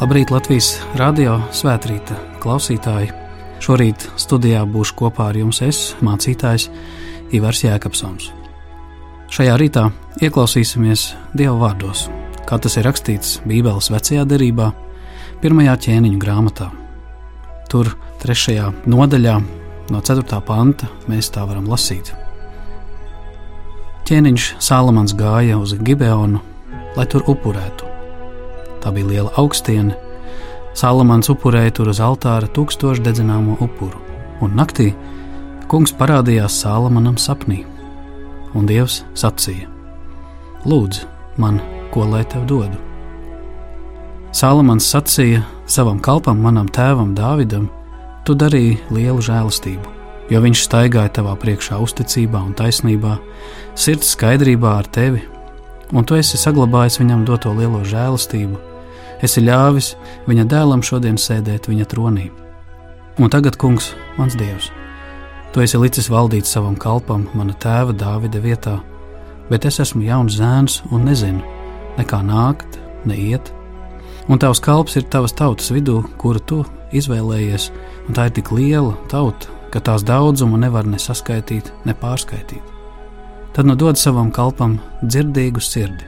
Labrīt, Latvijas radio svētkrīta klausītāji! Šorīt studijā būšu kopā ar jums es, mācītājs Ivars Jēkabsons. Šajā rītā ieklausīsimies Dieva vārdos, kā tas ir rakstīts Bībeles vecajā derībā, pirmajā ķēniņu grāmatā. Tur, trešajā nodaļā, no 4. panta, mēs tā varam lasīt. Ķēniņš Sālamans gāja uz Gibeonu, lai tur upurētu Tā bija liela augstiena. Salamans upurēja tur uz altāra tūkstošu dedzināmo upuru, un naktī kungs parādījās Salamanam sapnī, un Dievs sacīja: Lūdzu, man, ko lai tev dodu? Salamans sacīja savam kalpam, manam tēvam Dāvidam: Tu darīji lielu žēlastību, jo viņš staigāja tavā priekšā uzticībā un taisnībā, sirds skaidrībā ar tevi, un tu esi saglabājis viņam doto lielo žēlastību esi ļāvis viņa dēlam šodien sēdēt viņa tronī. Un tagad, kungs, mans dievs, tu esi licis valdīt savam kalpam, mana tēva Dāvida vietā, bet es esmu jauns zēns un nezinu, nekā nākt, neiet. Un tavs kalps ir tavas tautas vidū, kuru tu izvēlējies, un tā ir tik liela tauta, ka tās daudzumu nevar ne saskaitīt, ne pārskaitīt. Tad nu dod savam kalpam dzirdīgu sirdi,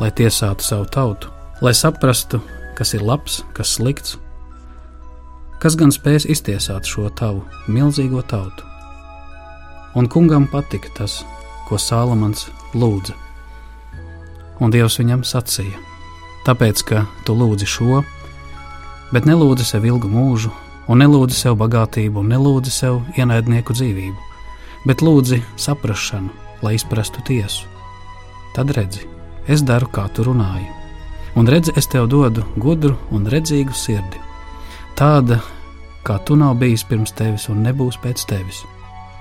lai tiesātu savu tautu lai saprastu, kas ir labs, kas slikts, kas gan spēs iztiesāt šo tavu milzīgo tautu. Un kungam patika tas, ko Sālamans lūdza. Un Dievs viņam sacīja: Tāpēc, ka tu lūdzi šo, bet nelūdzi sev ilgu mūžu, un nelūdzi sev bagātību, un nelūdzi sev ienaidnieku dzīvību, bet lūdzi saprāšanu, lai izprastu tiesu. Tad redzi, es daru, kā tu runāji un redzi, es tev dodu gudru un redzīgu sirdi. Tāda, kā tu nav bijis pirms tevis un nebūs pēc tevis.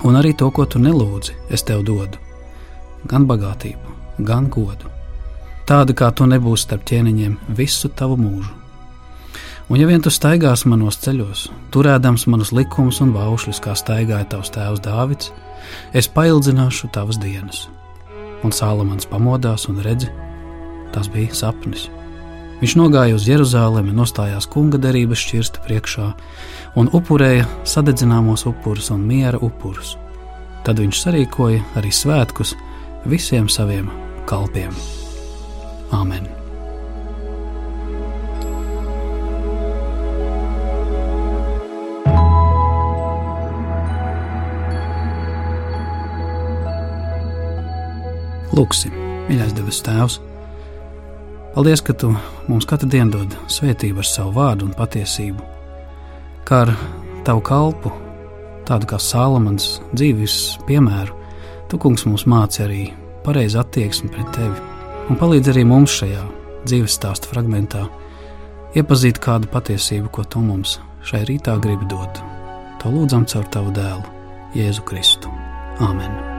Un arī to, ko tu nelūdzi, es tev dodu - gan bagātību, gan godu. Tāda, kā tu nebūsi starp ķēniņiem visu tavu mūžu. Un, ja vien tu staigās manos ceļos, turēdams manus likumus un baušļus, kā staigāja tavs tēvs Dāvids, es paildzināšu tavas dienas. Un Sālamans pamodās un redzi, tas bija sapnis. Viņš nogāja uz Jeruzalemi, nostājās kunga derības šķirsta priekšā un upurēja sadedzināmos upurus un miera upurus. Tad viņš sarīkoja arī svētkus visiem saviem kalpiem. Āmen! Lūksim, mīļais debes Tēvs! Paldies, ka tu mums katru dienu dod svētību ar savu vārdu un patiesību. Kā ar tavu kalpu, tādu kā Sālamans dzīves piemēru, tu, kungs, mums māci arī pareizi attieksmi pret tevi un palīdz arī mums šajā dzīves stāsta fragmentā iepazīt kādu patiesību, ko tu mums šai rītā gribi dot. To lūdzam caur tavu dēlu, Jēzu Kristu. Āmen!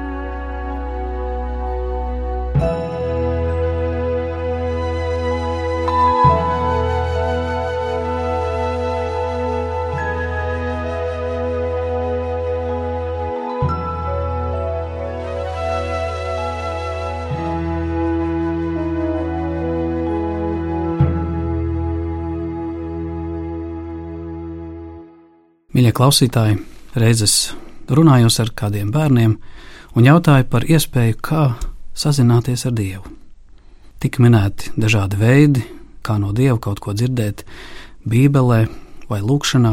Klausītāji, reizes runājos ar kādiem bērniem un jautāju par iespēju, kā sazināties ar Dievu. Tik minēti dažādi veidi, kā no Dieva kaut ko dzirdēt, Bībelē vai Lūkšanā,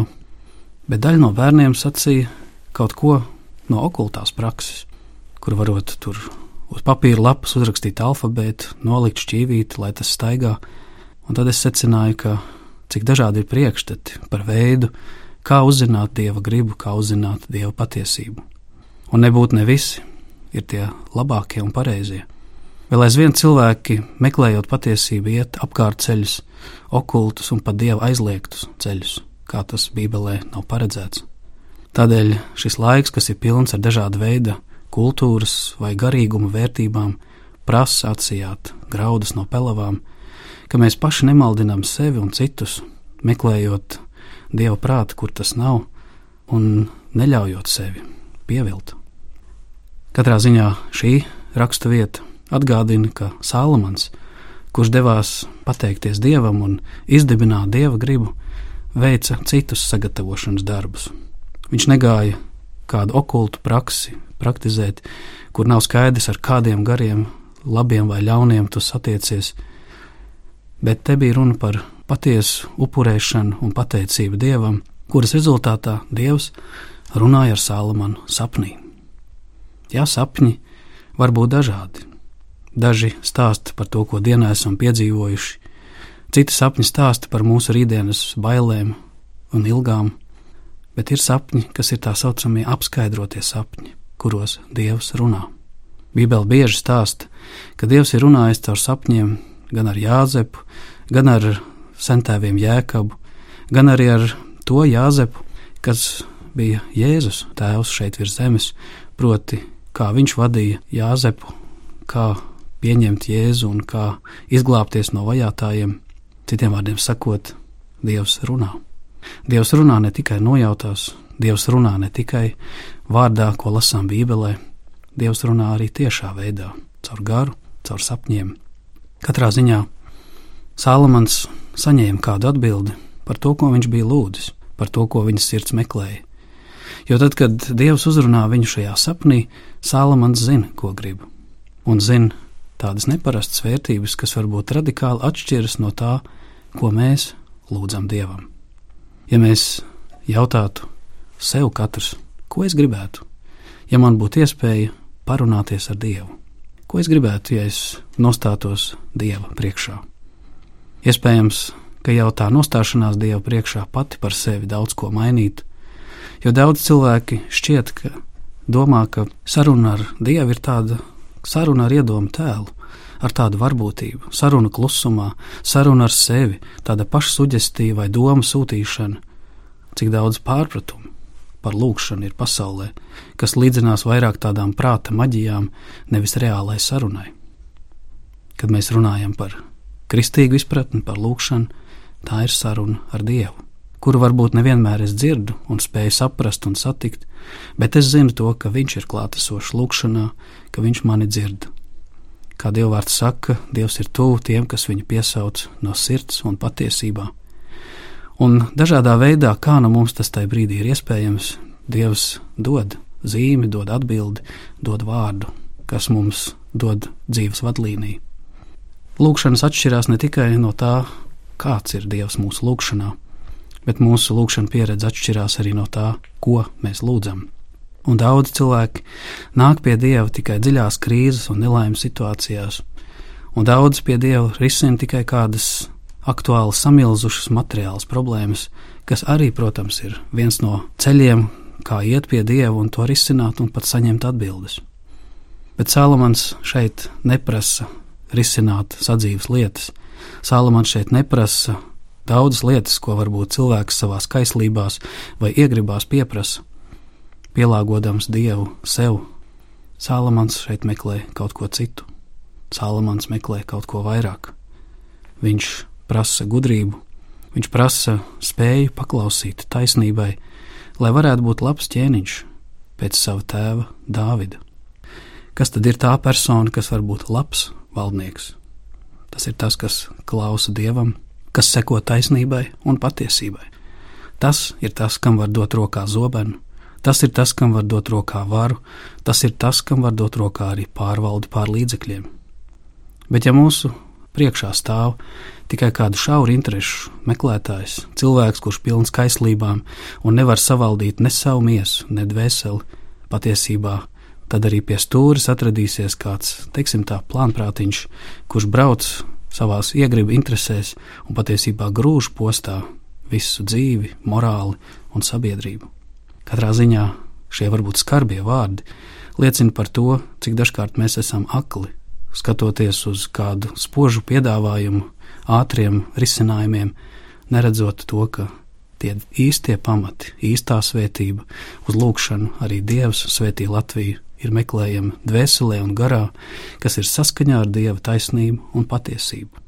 bet daļa no bērniem sacīja kaut ko no okultās prakses, kur varot tur uz papīra lapas uzrakstīt alfabētu, nolikt šķīvīti, lai tas staigā, un tad es secināju, ka cik dažādi ir priekšstati par veidu, kā uzzināt dieva gribu, kā uzzināt dieva patiesību. Un nebūtu ne visi ir tie labākie un pareizie. Vēl aizvien cilvēki, meklējot patiesību, iet apkārt ceļus, okultus un pat dieva aizliegtus ceļus, kā tas Bībelē nav paredzēts. Tādēļ šis laiks, kas ir pilns ar dažādu veidu kultūras vai garīguma vērtībām, prasa atsijāt graudus no pelavām, ka mēs paši nemaldinām sevi un citus, meklējot dieva prāta, kur tas nav, un neļaujot sevi pievilt. Katrā ziņā šī raksturvieta atgādina, ka Sālamans, kurš devās pateikties dievam un izdibināt dieva gribu, veica citus sagatavošanas darbus. Viņš negāja kādu okultu praksi praktizēt, kur nav skaidrs, ar kādiem gariem, labiem vai ļauniem tu satiecies, bet te bija runa par patiesu upurēšanu un pateicību dievam, kuras rezultātā dievs runāja ar Salamanu sapnī. Jā, sapņi var būt dažādi. Daži stāsta par to, ko dienā esam piedzīvojuši, citi sapņi stāsta par mūsu rītdienas bailēm un ilgām, bet ir sapņi, kas ir tā saucamie apskaidrotie sapņi, kuros Dievs runā. Bībele bieži stāsta, ka Dievs ir runājis caur sapņiem gan ar Jāzepu, gan ar centēviem Jēkabu, gan arī ar to Jāzepu, kas bija Jēzus tēvs šeit virs zemes, proti, kā viņš vadīja Jāzepu, kā pieņemt Jēzu un kā izglābties no vajātajiem. Citiem vārdiem sakot, Dievs runā. Dievs runā ne tikai nojautās, Dievs runā ne tikai vārdā, ko lasām Bībelē, Dievs runā arī tiešā veidā, caur garu, caur sapņiem. Katrā ziņā Sālamans saņēma kādu atbildi par to, ko viņš bija lūdzis, par to, ko viņa sirds meklēja. Jo tad, kad Dievs uzrunā viņu šajā sapnī, Sālamans zina, ko grib, un zina, tādas neparastas vērtības, kas varbūt radikāli atšķiras no tā, ko mēs lūdzam Dievam. Ja mēs jautātu sev katrs, ko es gribētu, ja man būtu iespēja parunāties ar Dievu, ko es gribētu, ja es nostātos Dieva priekšā. Iespējams, ka jau tā nostāšanās Dieva priekšā pati par sevi daudz ko mainītu, jo daudz cilvēki šķiet, ka domā, ka saruna ar Dievu ir tāda saruna ar iedomu tēlu, ar tādu varbūtību, saruna klusumā, saruna ar sevi, tāda pašsuģestīva vai domu sūtīšana, cik daudz pārpratumu par lūkšanu ir pasaulē, kas līdzinās vairāk tādām prāta maģijām, nevis reālai sarunai. Kad mēs runājam par kristīgu izpratni par lūkšanu, tā ir saruna ar Dievu, kuru varbūt nevienmēr es dzirdu un spēju saprast un satikt, bet es zinu to, ka Viņš ir klātesošs lūkšanā, ka Viņš mani dzird Kā Dievvvārds saka, Dievs ir tuvu tiem, kas viņu piesauc no sirds un patiesībā. Un dažādā veidā, kā nu mums tas tajā brīdī ir iespējams, Dievs dod zīmi, dod atbildi, dod vārdu, kas mums dod dzīves vadlīniju. Lūkšanas atšķirās ne tikai no tā, kāds ir Dievs mūsu lūgšanā, bet mūsu lūkšana pieredze atšķirās arī no tā, ko mēs lūdzam un daudz cilvēki nāk pie Dieva tikai dziļās krīzes un nelaimes situācijās, un daudz pie Dieva risina tikai kādas aktuālas samilzušas materiālas problēmas, kas arī, protams, ir viens no ceļiem, kā iet pie Dieva un to risināt un pat saņemt atbildes. Bet Salamans šeit neprasa risināt sadzīves lietas. Salamans šeit neprasa daudzas lietas, ko varbūt cilvēks savā kaislībās vai iegribās pieprasa pielāgodams dievu sev. Sālamans šeit meklē kaut ko citu. Sālamans meklē kaut ko vairāk. Viņš prasa gudrību, viņš prasa spēju paklausīt taisnībai, lai varētu būt labs ķēniņš pēc sava tēva Dāvida. Kas tad ir tā persona, kas var būt labs valdnieks? Tas ir tas, kas klausa dievam, kas seko taisnībai un patiesībai. Tas ir tas, kam var dot rokā zobenu, Tas ir tas, kam var dot rokā varu, tas ir tas, kam var dot rokā arī pārvaldi pār līdzekļiem. Bet ja mūsu priekšā stāv tikai kādu šauru interesu meklētājs, cilvēks, kurš pilns kaislībām un nevar savaldīt ne savu miesu, ne dvēseli, patiesībā tad arī pie stūres atradīsies kāds, teiksim tā, plānprātiņš, kurš brauc savās iegribu interesēs un patiesībā grūž postā visu dzīvi, morāli un sabiedrību. Katrā ziņā šie varbūt skarbie vārdi liecina par to, cik dažkārt mēs esam akli, skatoties uz kādu spožu piedāvājumu, ātriem risinājumiem, neredzot to, ka tie īstie pamati, īstā svētība, uz lūgšanu arī Dievs svētī Latviju ir meklējama dvēselē un garā, kas ir saskaņā ar Dieva taisnību un patiesību.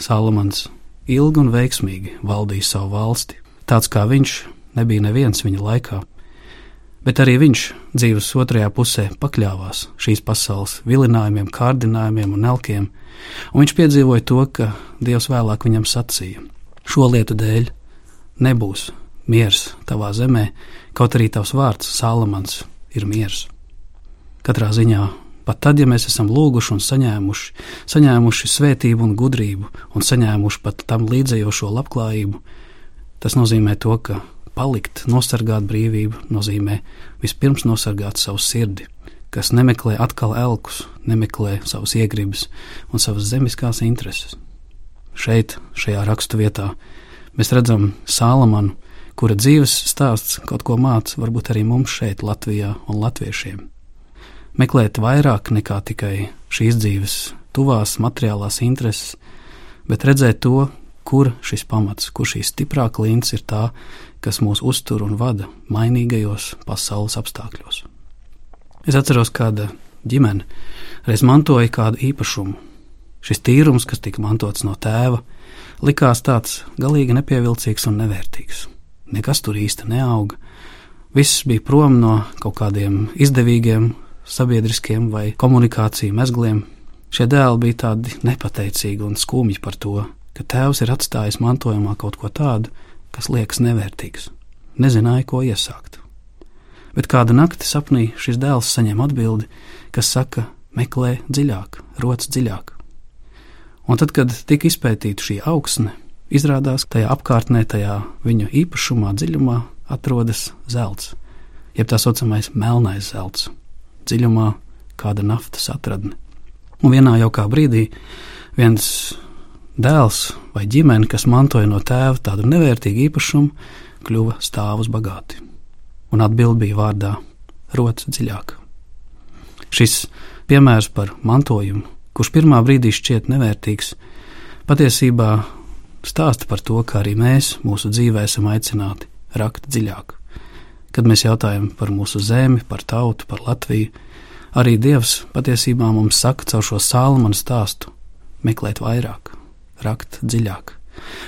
Salamans ilgi un veiksmīgi valdīja savu valsti, tāds kā viņš nebija neviens viņa laikā. Bet arī viņš dzīves otrajā pusē pakļāvās šīs pasaules vilinājumiem, kārdinājumiem un elkiem, un viņš piedzīvoja to, ka Dievs vēlāk viņam sacīja: Šo lietu dēļ nebūs miers tavā zemē, kaut arī tavs vārds, Salamans, ir miers. Katrā ziņā Pat tad, ja mēs esam lūguši un saņēmuši, saņēmuši svētību un gudrību, un saņēmuši pat tam līdzējošo labklājību, tas nozīmē to, ka palikt, nosargāt brīvību, nozīmē vispirms nosargāt savu sirdi, kas nemeklē atkal elkus, nemeklē savas iegribas un savas zemiskās intereses. Šeit, šajā rakstu vietā, mēs redzam Sālamanu, kura dzīves stāsts kaut ko māca varbūt arī mums šeit, Latvijā un latviešiem meklēt vairāk nekā tikai šīs dzīves tuvās materiālās intereses, bet redzēt to, kur šis pamats, kur šī stiprā klints ir tā, kas mūs uztur un vada mainīgajos pasaules apstākļos. Es atceros, kāda ģimene reiz mantoja kādu īpašumu. Šis tīrums, kas tika mantots no tēva, likās tāds galīgi nepievilcīgs un nevērtīgs. Nekas tur īsti neauga. Viss bija prom no kaut kādiem izdevīgiem sabiedriskiem vai komunikāciju mezgliem. Šie dēli bija tādi nepateicīgi un skumji par to, ka tēvs ir atstājis mantojumā kaut ko tādu, kas liekas nevērtīgs. Nezināja, ko iesākt. Bet kādu nakti sapnī šis dēls saņem atbildi, kas saka, meklē dziļāk, roc dziļāk. Un tad, kad tika izpētīta šī augsne, izrādās, ka tajā apkārtnē, tajā viņa īpašumā, dziļumā atrodas zelts, jeb tā saucamais melnais zelts dziļumā kāda naftas atradne. Un vienā jaukā brīdī viens dēls vai ģimene, kas mantoja no tēva tādu nevērtīgu īpašumu, kļuva stāvus bagāti. Un atbild bija vārdā rots dziļāk. Šis piemērs par mantojumu, kurš pirmā brīdī šķiet nevērtīgs, patiesībā stāsta par to, ka arī mēs mūsu dzīvē esam aicināti rakt dziļāk. Kad mēs jautājam par mūsu zemi, par tautu, par Latviju, arī Dievs patiesībā mums saka caur šo salmanu stāstu - meklēt vairāk, rakt dziļāk.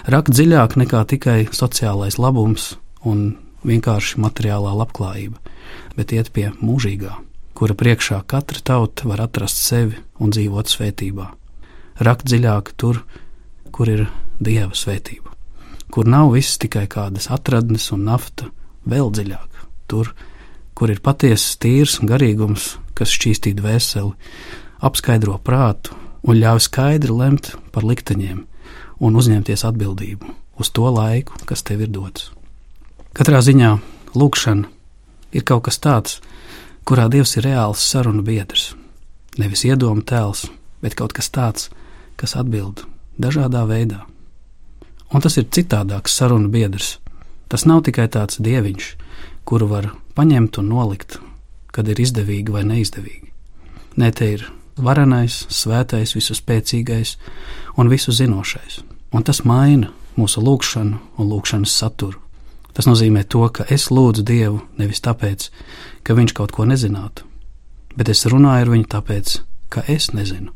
Rakt dziļāk nekā tikai sociālais labums un vienkārši materiālā labklājība, bet iet pie mūžīgā, kura priekšā katra tauta var atrast sevi un dzīvot svētībā. Rakt dziļāk tur, kur ir Dieva svētība, kur nav viss tikai kādas atradnes un nafta, vēl dziļāk tur, kur ir patiesas tīrs garīgums, kas šķīstī dvēseli, apskaidro prātu un ļauj skaidri lemt par likteņiem un uzņemties atbildību uz to laiku, kas tev ir dots. Katrā ziņā lūkšana ir kaut kas tāds, kurā Dievs ir reāls sarunu biedrs. Nevis iedomu tēls, bet kaut kas tāds, kas atbild dažādā veidā. Un tas ir citādāks sarunu biedrs. Tas nav tikai tāds dieviņš, kuru var paņemt un nolikt, kad ir izdevīgi vai neizdevīgi. Nē, te ir varenais, svētais, visuspēcīgais un visu zinošais. Un tas maina mūsu lūgšanu un lūgšanas saturu. Tas nozīmē to, ka es lūdzu Dievu nevis tāpēc, ka Viņš kaut ko nezinātu, bet es runāju ar viņu tāpēc, ka es nezinu,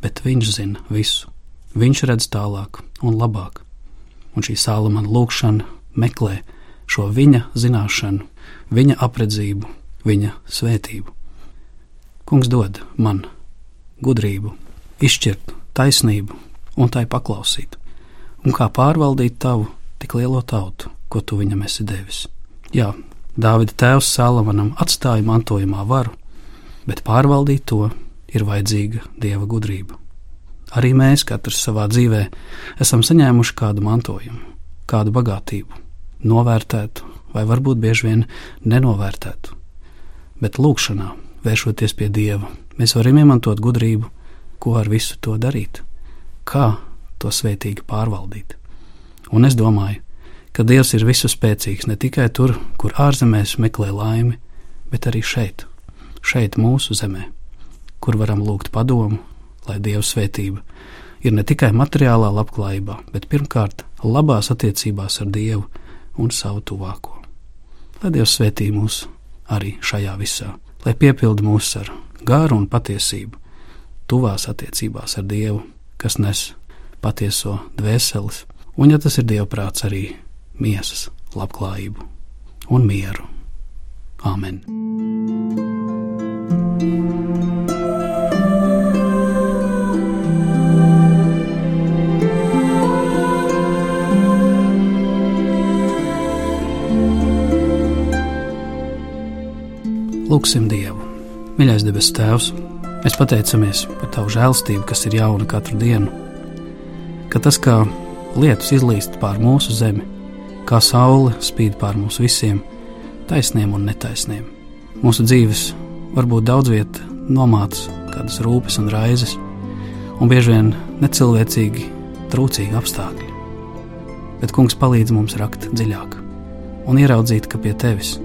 bet Viņš zina visu. Viņš redz tālāk un labāk. Un šī sāla man lūgšana meklē šo viņa zināšanu, viņa apredzību, viņa svētību. Kungs dod man gudrību, izšķirt taisnību un tai paklausīt, un kā pārvaldīt tavu tik lielo tautu, ko tu viņam esi devis. Jā, Dāvida tēvs Salamanam atstāja mantojumā varu, bet pārvaldīt to ir vajadzīga dieva gudrība. Arī mēs, katrs savā dzīvē, esam saņēmuši kādu mantojumu, kādu bagātību, novērtētu, vai varbūt bieži vien nenovērtētu. Bet lūkšanā, vēršoties pie Dieva, mēs varam izmantot gudrību, ko ar visu to darīt, kā to svētīgi pārvaldīt. Un es domāju, ka Dievs ir visu spēcīgs ne tikai tur, kur ārzemēs meklē laimi, bet arī šeit, šeit mūsu zemē, kur varam lūgt padomu, lai Dieva svētība ir ne tikai materiālā labklājībā, bet pirmkārt labās attiecībās ar Dievu un savu tuvāko. Lai Dievs svētī mūs arī šajā visā, lai piepildi mūs ar gāru un patiesību, tuvās attiecībās ar Dievu, kas nes patieso dvēseles, un, ja tas ir Dieva prāts, arī miesas labklājību un mieru. Āmen! Lūksim Dievu! Mīļais debes Tēvs, mēs pateicamies par Tavu žēlstību, kas ir jauna katru dienu, ka tas kā lietus izlīst pār mūsu zemi, kā saule spīd pār mums visiem, taisniem un netaisniem. Mūsu dzīves var būt daudz vietā nomāts, kādas rūpes un raizes, un bieži vien necilvēcīgi, trūcīgi apstākļi. Bet Kungs palīdz mums rakt dziļāk un ieraudzīt, ka pie Tevis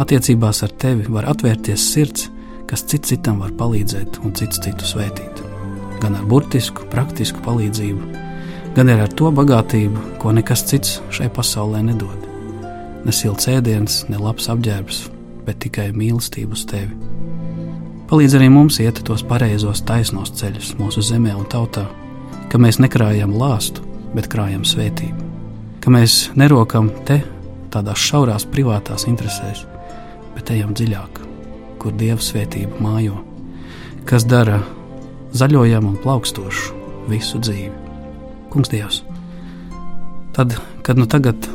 Attiecībās ar tevi var atvērties sirds, kas cits citam var palīdzēt un cits citu svētīt. Gan ar burtisku, praktisku palīdzību, gan arī ar to bagātību, ko nekas cits šai pasaulē nedod. Ne silts ēdiens, ne labs apģērbs, bet tikai mīlestību uz tevi. Palīdz arī mums iet tos pareizos, taisnos ceļus mūsu zemē un tautā, ka mēs nekrājam lāstu, bet krājam svētību, ka mēs nerokam te tādās šaurās privātās interesēs, bet ejam dziļāk, kur Dieva svētība mājo, kas dara zaļojam un plaukstošu visu dzīvi. Kungs, Dievs, tad, kad nu tagad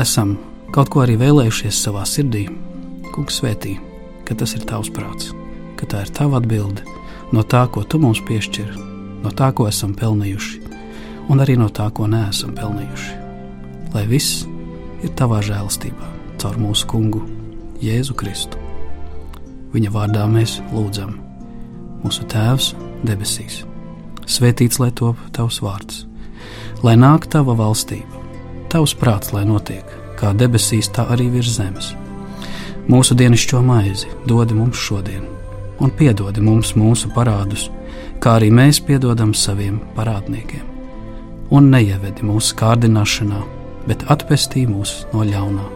esam kaut ko arī vēlējušies savā sirdī, Kungs svētī, ka tas ir tavs prāts, ka tā ir tava atbilde no tā, ko tu mums piešķir, no tā, ko esam pelnījuši, un arī no tā, ko neesam pelnījuši. Lai viss ir tavā žēlastībā, caur mūsu kungu Jēzu Kristu. Viņa vārdā mēs lūdzam, mūsu Tēvs debesīs, svētīts lai top tavs vārds, lai nāk tava valstība, tavs prāts, lai notiek kā debesīs, tā arī virs zemes. Mūsu dienascho maizi dod mums šodien, un piedod mums mūsu parādus, kā arī mēs piedodam saviem parādniekiem. Un neievedi mūsu kārdināšanā, bet atpestī mūs no ļaunā,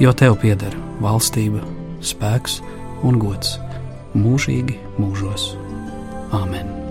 jo tev pieder valstība, spēks un gods mūžīgi mūžos. Āmen!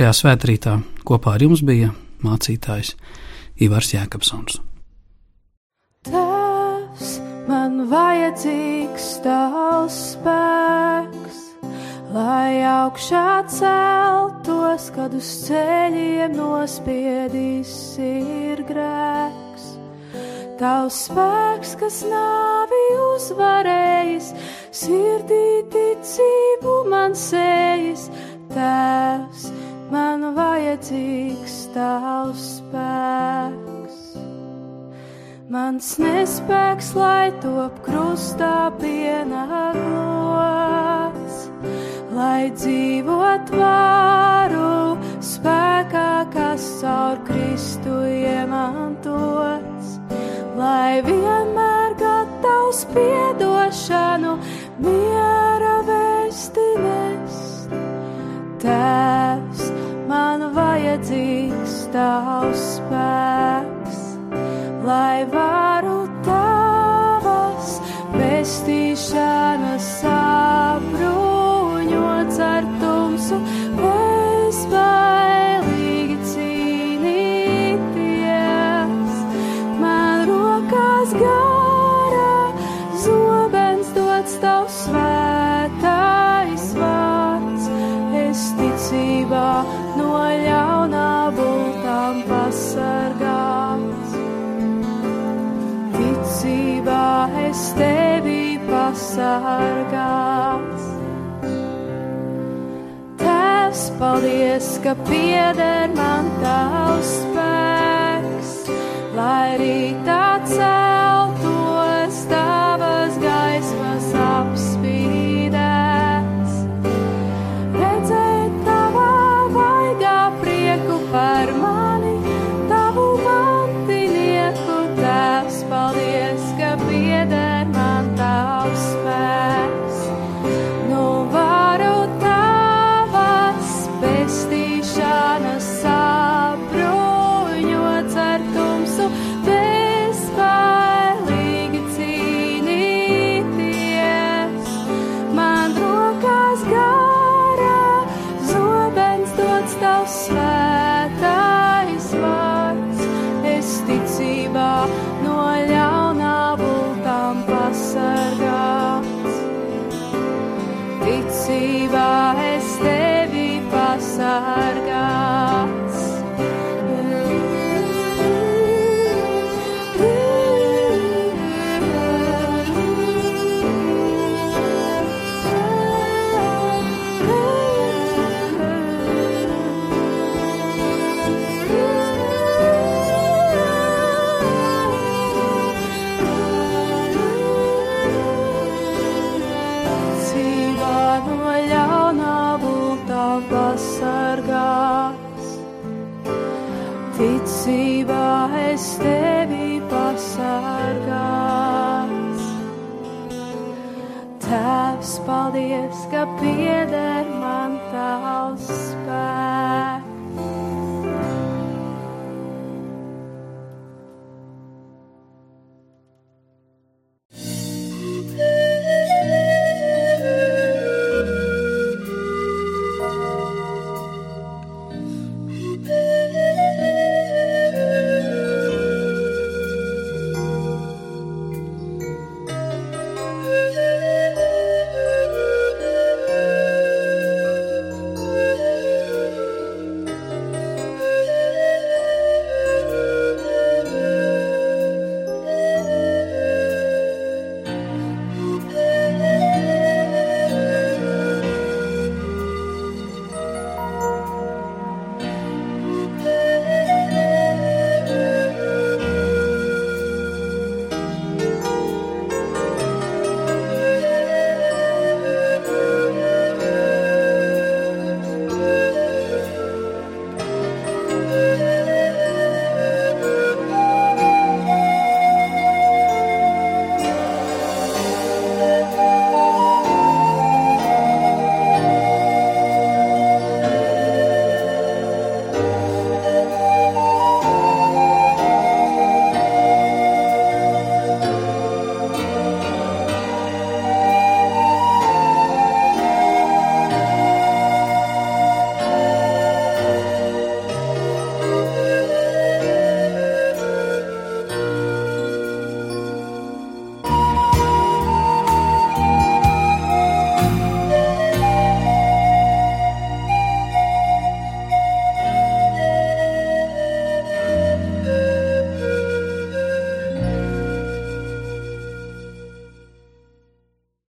Šajā svētkrītā kopā ar jums bija mācītājs Ivars Jēkabsons. Tēvs, man vajadzīgs tavs spēks, lai augšā celtos, kad uz ceļiem nospiedīs ir grēks. Tavs spēks, kas nāvi uzvarējis, sirdī ticību man sējas, Tēvs, man vajadzīgs tavs spēks. Mans nespēks, lai top krustā pienākos, lai dzīvot varu spēkā, kas caur Kristu iemantots, lai vienmēr gatavs piedošanu miera man vajadzīgs tavs pasargāts. Tēvs paldies, ka pieder man tavs spēks, lai arī tā celtos pasargās. Ticībā es tevi pasargās. Tēvs, paldies, ka pieder man tavs spēks.